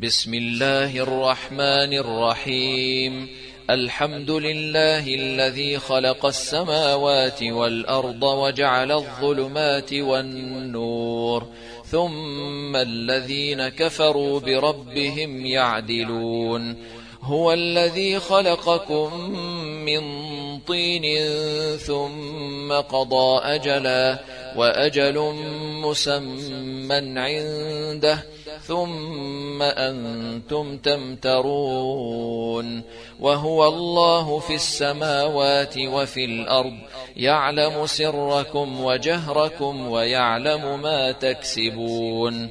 بسم الله الرحمن الرحيم. الحمد لله الذي خلق السماوات والأرض وجعل الظلمات والنور ثم الذين كفروا بربهم يعدلون. هو الذي خلقكم من طين ثم قضى أجلا وأجل مسمى عنده ثم أنتم تمترون وهو الله في السماوات وفي الأرض يعلم سركم وجهركم ويعلم ما تكسبون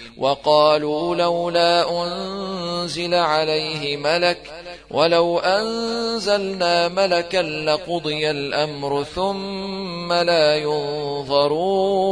وقالوا لولا أنزل عليه ملك ولو أنزلنا ملكا لقضي الأمر ثم لا ينظرون.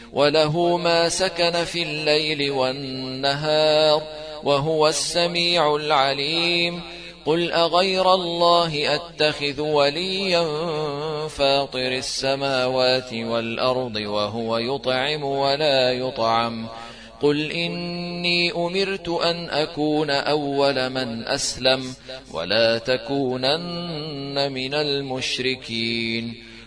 وله ما سكن في الليل والنهار وهو السميع العليم. قل أغير الله أتخذ وليا فاطر السماوات والأرض وهو يطعم ولا يطعم. قل إني أمرت أن أكون أول من أسلم ولا تكونن من المشركين.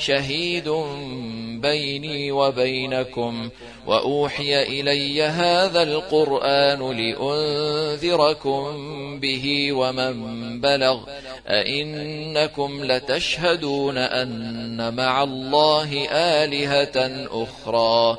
شهيد بيني وبينكم وأوحي إلي هذا القرآن لأنذركم به ومن بلغ أئنكم لتشهدون أن مع الله آلهة أخرى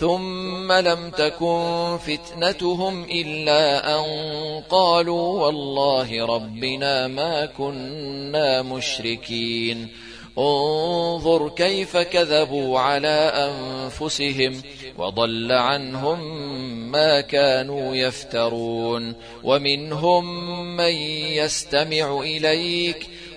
ثم لم تكن فتنتهم إلا أن قالوا والله ربنا ما كنا مشركين انظر كيف كذبوا على أنفسهم وضل عنهم ما كانوا يفترون ومنهم من يستمع إليك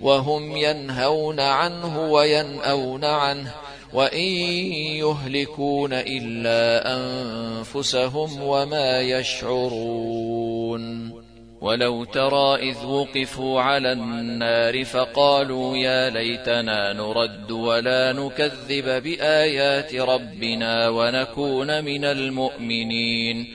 وهم ينهون عنه وينأون عنه وإن يهلكون إلا أنفسهم وما يشعرون ولو ترى إذ وقفوا على النار فقالوا يا ليتنا نرد ولا نكذب بآيات ربنا ونكون من المؤمنين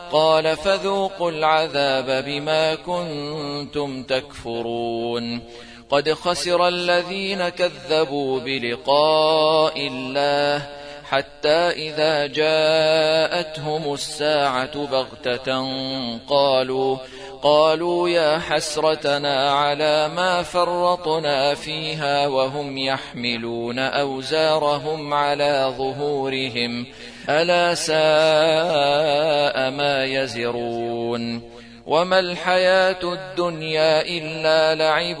قال فذوقوا العذاب بما كنتم تكفرون قد خسر الذين كذبوا بلقاء الله حتى إذا جاءتهم الساعة بغتة قالوا قالوا يا حسرتنا على ما فرطنا فيها وهم يحملون أوزارهم على ظهورهم ألا ساء ما يزرون. وما الحياة الدنيا إلا لعب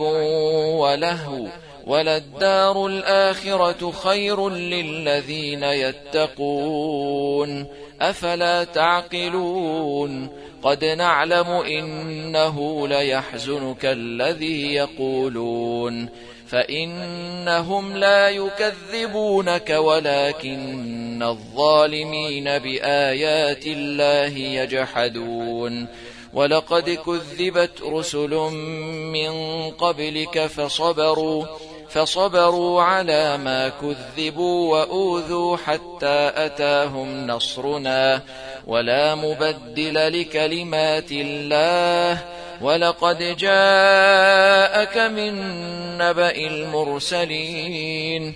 ولهو وللدار الآخرة خير للذين يتقون. أفلا تعقلون؟ قد نعلم إنه ليحزنك الذي يقولون. فإنهم لا يكذبونك ولكن الظالمين بآيات الله يجحدون. ولقد كذبت رسل من قبلك فصبروا فصبروا على ما كذبوا وأوذوا حتى أتاهم نصرنا. ولا مبدل لكلمات الله. ولقد جاءك من نبأ المرسلين.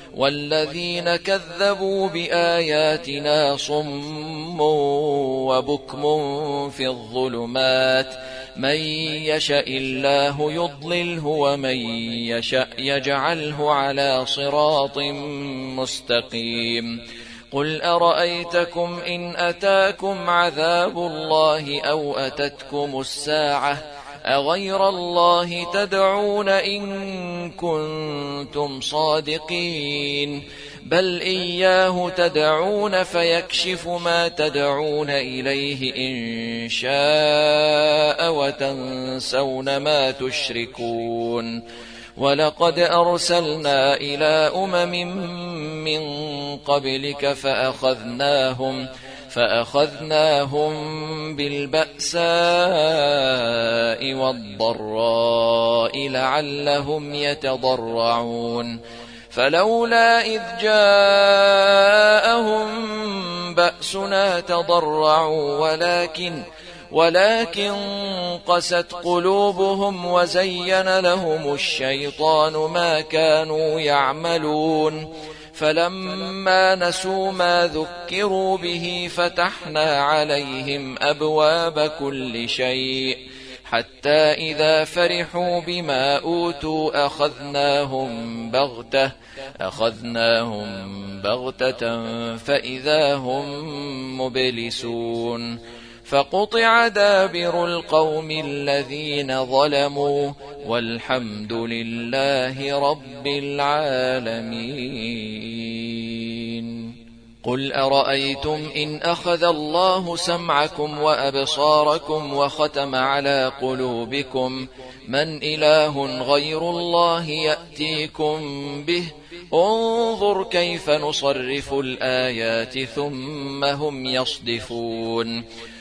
والذين كذبوا بآياتنا صم وبكم في الظلمات من يشاء الله يضلله ومن يشاء يجعله على صراط مستقيم قل أرأيتكم إن أتاكم عذاب الله أو أتتكم الساعة أغير الله تدعون إن كنتم صادقين بل إياه تدعون فيكشف ما تدعون إليه إن شاء وتنسون ما تشركون ولقد أرسلنا إلى أمم من قبلك فأخذناهم فأخذناهم بالبأساء والضراء لعلهم يتضرعون. فلولا إذ جاءهم بأسنا تضرعوا ولكن ولكن قست قلوبهم وزين لهم الشيطان ما كانوا يعملون. فلما نسوا ما ذكروا به فتحنا عليهم أبواب كل شيء حتى إذا فرحوا بما أوتوا أخذناهم بغتة أخذناهم بغتة فإذا هم مبلسون فقطع دابر القوم الذين ظلموا والحمد لله رب العالمين. قل أرأيتم إن أخذ الله سمعكم وأبصاركم وختم على قلوبكم؟ من إله غير الله يأتيكم به؟ انظر كيف نصرف الآيات ثم هم يصدفون.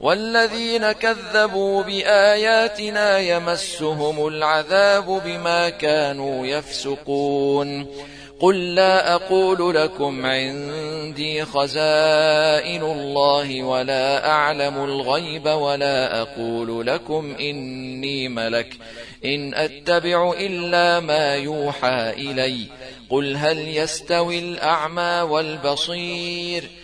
والذين كذبوا بآياتنا يمسهم العذاب بما كانوا يفسقون. قل لا أقول لكم عندي خزائن الله ولا أعلم الغيب ولا أقول لكم إني ملك. إن أتبع إلا ما يوحى إلي. قل هل يستوي الأعمى والبصير؟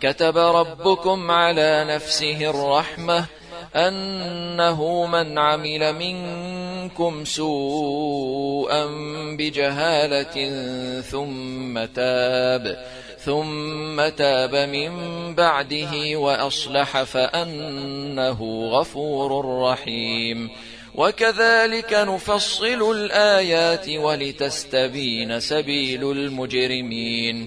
كتب ربكم على نفسه الرحمة أنه من عمل منكم سوءا بجهالة ثم تاب ثم تاب من بعده وأصلح فأنه غفور رحيم. وكذلك نفصل الآيات ولتستبين سبيل المجرمين.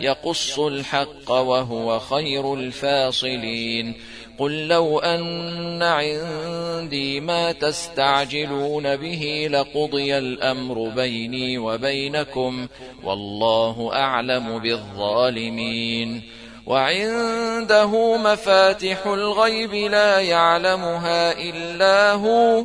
يقص الحق وهو خير الفاصلين. قل لو أن عندي ما تستعجلون به لقضي الأمر بيني وبينكم والله أعلم بالظالمين. وعنده مفاتح الغيب لا يعلمها إلا هو.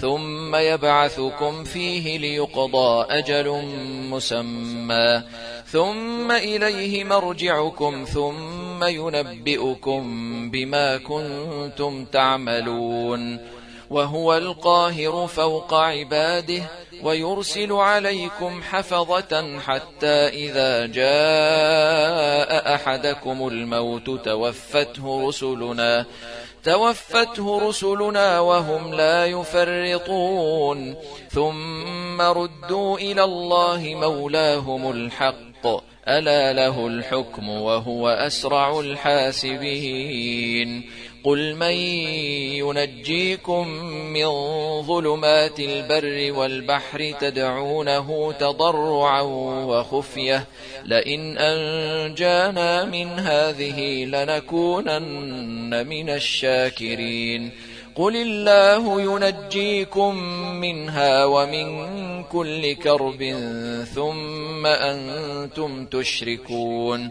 ثم يبعثكم فيه ليقضى أجل مسمى. ثم إليه مرجعكم ثم ينبئكم بما كنتم تعملون. وهو القاهر فوق عباده ويرسل عليكم حفظة حتى إذا جاء أحدكم الموت توفته رسلنا. توفته رسلنا وهم لا يفرطون. ثم ردوا إلى الله مولاهم الحق. ألا له الحكم وهو أسرع الحاسبين. قل من ينجيكم من ظلمات البر والبحر تدعونه تضرعا وخفية. لئن أنجانا من هذه لنكونن من الشاكرين. قل الله ينجيكم منها ومن كل كرب ثم أنتم تشركون.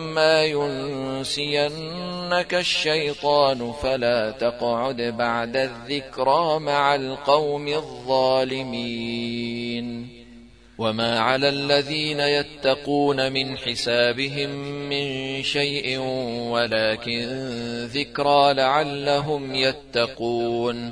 ينسينك الشيطان فلا تقعد بعد الذكرى مع القوم الظالمين وما على الذين يتقون من حسابهم من شيء ولكن ذكرى لعلهم يتقون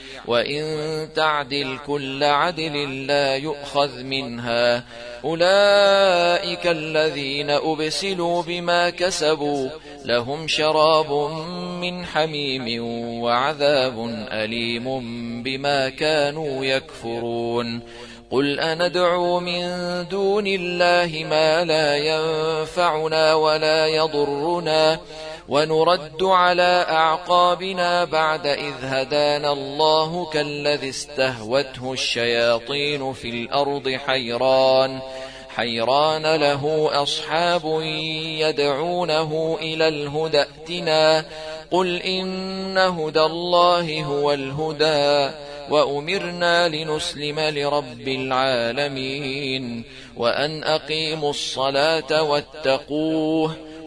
وإن تعدل كل عدل لا يؤخذ منها. أولئك الذين أبسلوا بما كسبوا لهم شراب من حميم وعذاب أليم بما كانوا يكفرون. قل أندعو من دون الله ما لا ينفعنا ولا يضرنا. ونرد على أعقابنا بعد إذ هدانا الله كالذي استهوته الشياطين في الأرض حيران حيران له أصحاب يدعونه إلى الهدى ائتنا قل إن هدى الله هو الهدى وأمرنا لنسلم لرب العالمين وأن أقيموا الصلاة واتقوه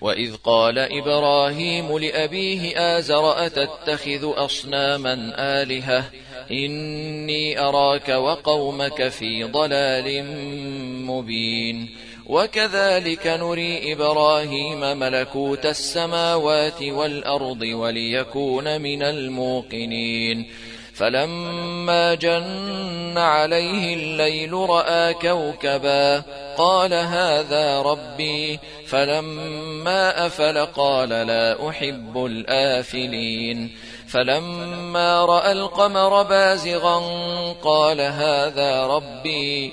وإذ قال إبراهيم لأبيه آزر أتتخذ أصناما آلهة؟ إني أراك وقومك في ضلال مبين. وكذلك نري إبراهيم ملكوت السماوات والأرض وليكون من الموقنين. فلما جن عليه الليل رأى كوكبا قال هذا ربي. فلما أفل قال لا أحب الآفلين. فلما رأى القمر بازغا قال هذا ربي.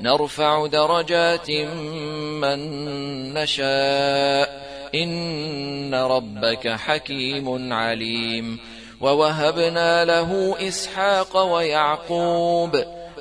نرفع درجات من نشاء. إن ربك حكيم عليم. ووهبنا له إسحاق ويعقوب.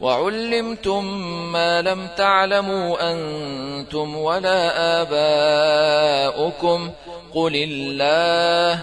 وعلمتم ما لم تعلموا أنتم ولا آباؤكم. قل الله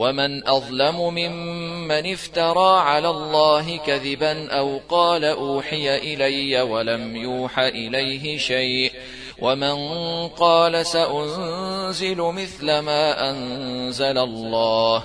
ومن أظلم ممن افترى على الله كذبا أو قال أوحي إلي ولم يوح إليه شيء ومن قال سأنزل مثل ما أنزل الله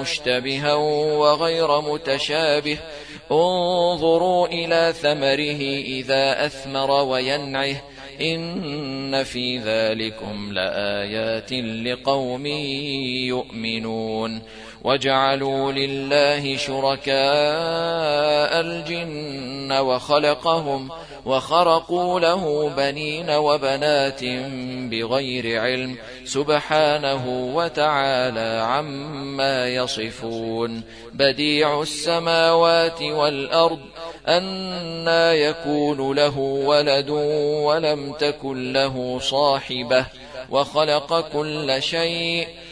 مشتبها وغير متشابه. انظروا إلى ثمره إذا أثمر وينعه. إن في ذلكم لآيات لقوم يؤمنون. وجعلوا لله شركاء الجن وخلقهم وخرقوا له بنين وبنات بغير علم سبحانه وتعالى عما يصفون بديع السماوات والأرض أنا يكون له ولد ولم تكن له صاحبة وخلق كل شيء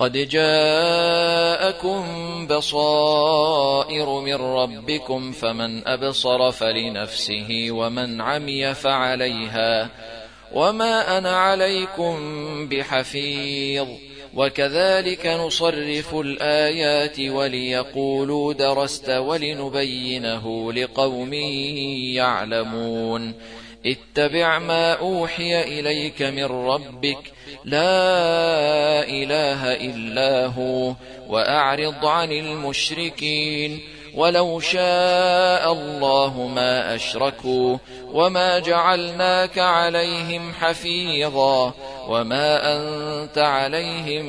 قد جاءكم بصائر من ربكم فمن أبصر فلنفسه ومن عمي فعليها وما أنا عليكم بحفيظ وكذلك نصرف الآيات وليقولوا درست ولنبينه لقوم يعلمون اتبع ما أوحي إليك من ربك لا إله إلا هو وأعرض عن المشركين ولو شاء الله ما أشركوا وما جعلناك عليهم حفيظا وما أنت عليهم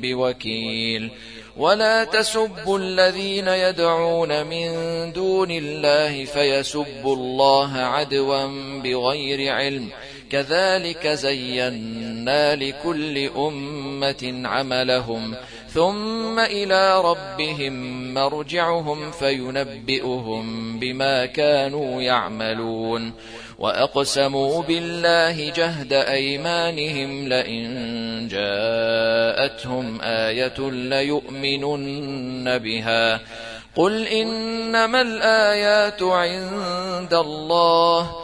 بوكيل ولا تسبوا الذين يدعون من دون الله فيسبوا الله عدوا بغير علم كذلك زينا لكل أمة عملهم ثم إلى ربهم مرجعهم فينبئهم بما كانوا يعملون. وأقسموا بالله جهد أيمانهم لئن جاءتهم آية ليؤمنن بها. قل إنما الآيات عند الله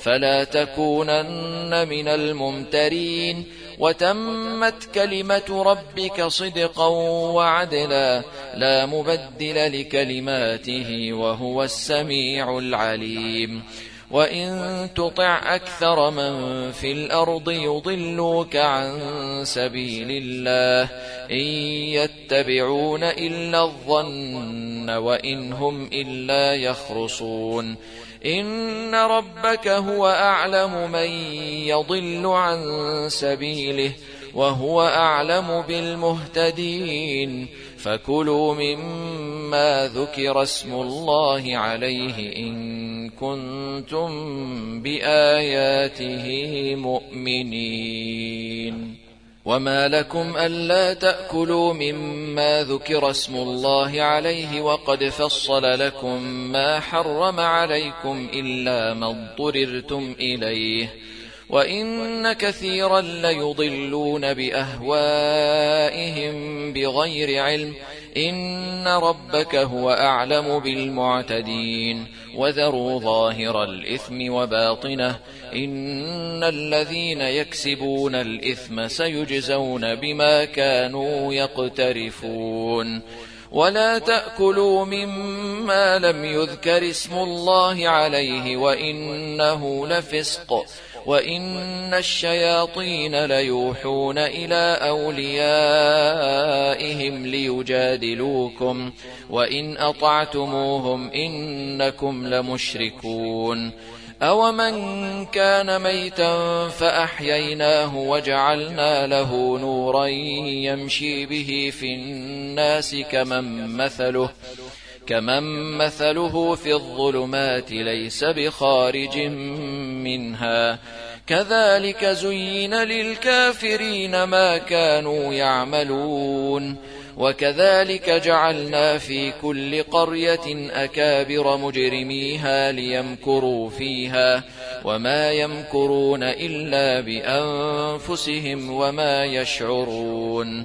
فلا تكونن من الممترين وتمت كلمة ربك صدقا وعدلا لا مبدل لكلماته وهو السميع العليم وإن تطع أكثر من في الأرض يضلوك عن سبيل الله إن يتبعون إلا الظن وإن هم إلا يخرصون إن ربك هو أعلم من يضل عن سبيله وهو أعلم بالمهتدين فكلوا مما ذكر اسم الله عليه إن كنتم بآياته مؤمنين. وما لكم ألا تأكلوا مما ذكر اسم الله عليه وقد فصل لكم ما حرم عليكم إلا ما اضطررتم إليه. وإن كثيرا ليضلون بأهوائهم بغير علم. إن ربك هو أعلم بالمعتدين. وذروا ظاهر الإثم وباطنه. إن الذين يكسبون الإثم سيجزون بما كانوا يقترفون. ولا تأكلوا مما لم يذكر اسم الله عليه وإنه لفسق. وإن الشياطين ليوحون إلى أوليائهم ليجادلوكم وإن أطعتموهم إنكم لمشركون أومن كان ميتا فأحييناه وجعلنا له نورا يمشي به في الناس كمن مثله كمن مثله في الظلمات ليس بخارج منها كذلك زين للكافرين ما كانوا يعملون وكذلك جعلنا في كل قرية أكابر مجرميها ليمكروا فيها وما يمكرون إلا بأنفسهم وما يشعرون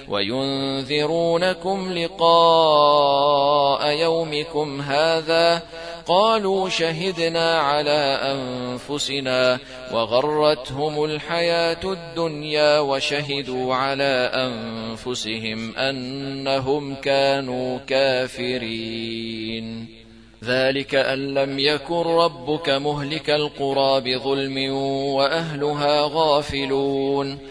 وينذرونكم لقاء يومكم هذا قالوا شهدنا على أنفسنا وغرتهم الحياة الدنيا وشهدوا على أنفسهم أنهم كانوا كافرين. ذلك أن لم يكن ربك مهلك القرى بظلم وأهلها غافلون.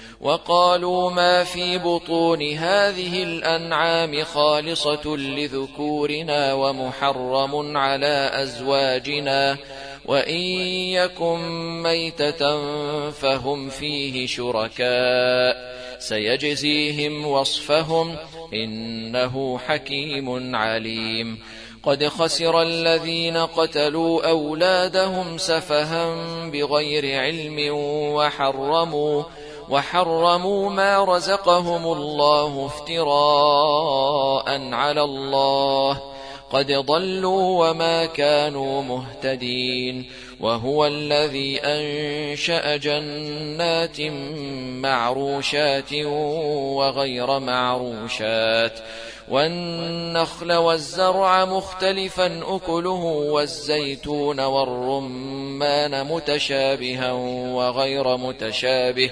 وقالوا ما في بطون هذه الأنعام خالصة لذكورنا ومحرم على أزواجنا وإن يكن ميتة فهم فيه شركاء سيجزيهم وصفهم إنه حكيم عليم قد خسر الذين قتلوا أولادهم سفها بغير علم وحرموا وحرموا ما رزقهم الله افتراء على الله. قد ضلوا وما كانوا مهتدين. وهو الذي أنشأ جنات معروشات وغير معروشات. والنخل والزرع مختلفا أكله والزيتون والرمان متشابها وغير متشابه.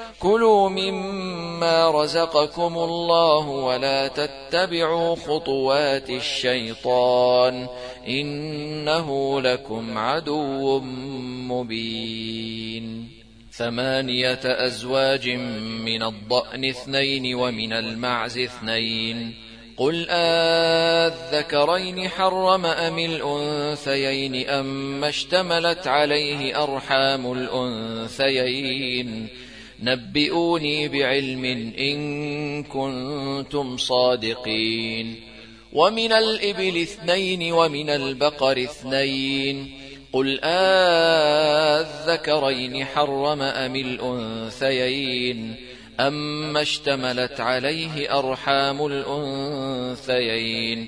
كلوا مما رزقكم الله ولا تتبعوا خطوات الشيطان إنه لكم عدو مبين. ثمانية أزواج من الضأن اثنين ومن المعز اثنين. قل آذكرين حرم أم الأنثيين أم اشتملت عليه أرحام الأنثيين. نبئوني بعلم إن كنتم صادقين. ومن الإبل اثنين ومن البقر اثنين. قل آذكرين حرم أم الأنثيين. أما اشتملت عليه أرحام الأنثيين.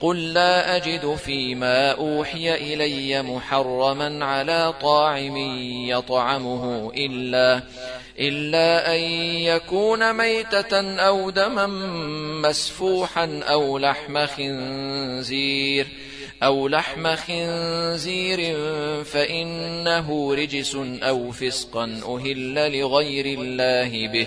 قل لا أجد فيما أوحي إلي محرما على طاعم يطعمه إلا إلا أن يكون ميتة أو دما مسفوحا أو لحم خنزير أو لحم خنزير فإنه رجس أو فسقا أهل لغير الله به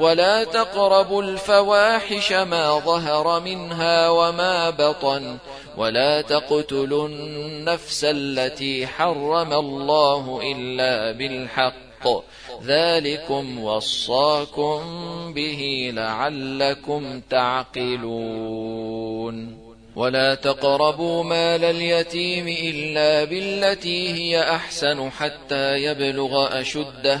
ولا تقربوا الفواحش ما ظهر منها وما بطن ولا تقتلوا النفس التي حرم الله إلا بالحق ذلكم وصاكم به لعلكم تعقلون ولا تقربوا مال اليتيم إلا بالتي هي أحسن حتى يبلغ أشده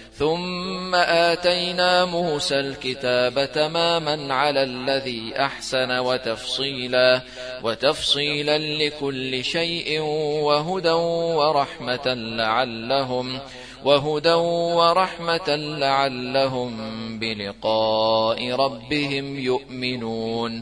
ثم آتينا موسى الكتاب تماما على الذي أحسن وتفصيلا وتفصيلا لكل شيء وهدى ورحمة لعلهم وهدى ورحمة لعلهم بلقاء ربهم يؤمنون.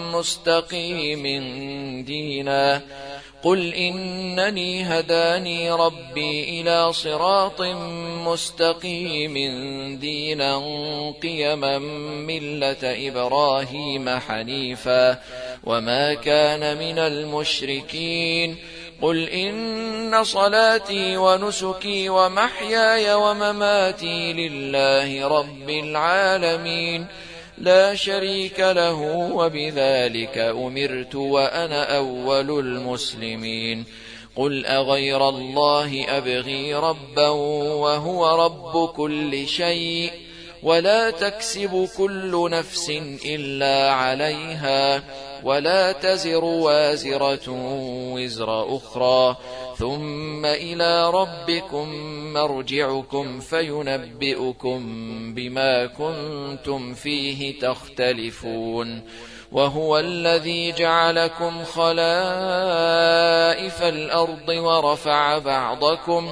مستقيم دينا. قل إنني هداني ربي إلى صراط مستقيم دينا قيما ملة إبراهيم حنيفا. وما كان من المشركين. قل إن صلاتي ونسكي ومحياي ومماتي لله رب العالمين. لا شريك له وبذلك أمرت وأنا أول المسلمين. قل أغير الله أبغي ربا وهو رب كل شيء. ولا تكسب كل نفس إلا عليها ولا تزر وازرة وزر أخرى ثم إلى ربكم مرجعكم فينبئكم بما كنتم فيه تختلفون وهو الذي جعلكم خلائف الأرض ورفع بعضكم